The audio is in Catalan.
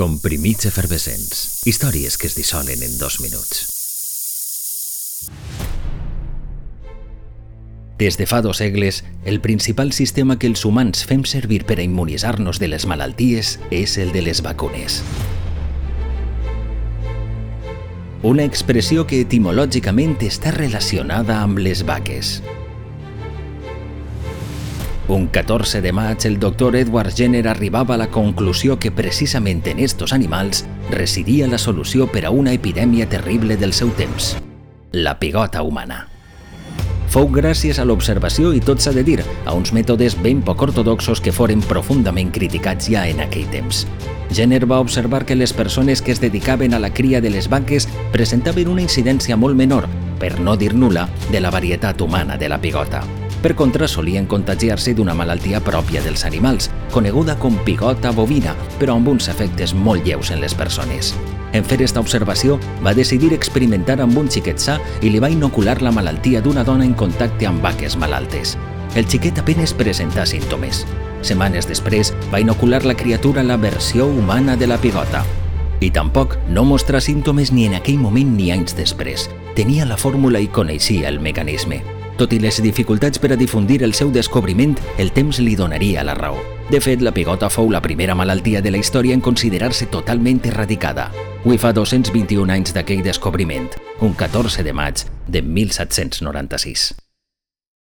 Comprimits efervescents. Històries que es dissolen en dos minuts. Des de fa dos segles, el principal sistema que els humans fem servir per a immunitzar-nos de les malalties és el de les vacunes. Una expressió que etimològicament està relacionada amb les vaques. Un 14 de maig, el doctor Edward Jenner arribava a la conclusió que precisament en estos animals residia la solució per a una epidèmia terrible del seu temps, la pigota humana. Fou gràcies a l'observació i tot s'ha de dir, a uns mètodes ben poc ortodoxos que foren profundament criticats ja en aquell temps. Jenner va observar que les persones que es dedicaven a la cria de les vaques presentaven una incidència molt menor, per no dir nula, de la varietat humana de la pigota. Per contra, solien contagiar-se d'una malaltia pròpia dels animals, coneguda com pigota bovina, però amb uns efectes molt lleus en les persones. En fer esta observació, va decidir experimentar amb un xiquet sa i li va inocular la malaltia d'una dona en contacte amb vaques malaltes. El xiquet apenes presenta símptomes. Setmanes després, va inocular la criatura la versió humana de la pigota. I tampoc no mostra símptomes ni en aquell moment ni anys després. Tenia la fórmula i coneixia el mecanisme. Tot i les dificultats per a difundir el seu descobriment, el temps li donaria la raó. De fet, la pigota fou la primera malaltia de la història en considerar-se totalment erradicada. Avui fa 221 anys d'aquell descobriment, un 14 de maig de 1796.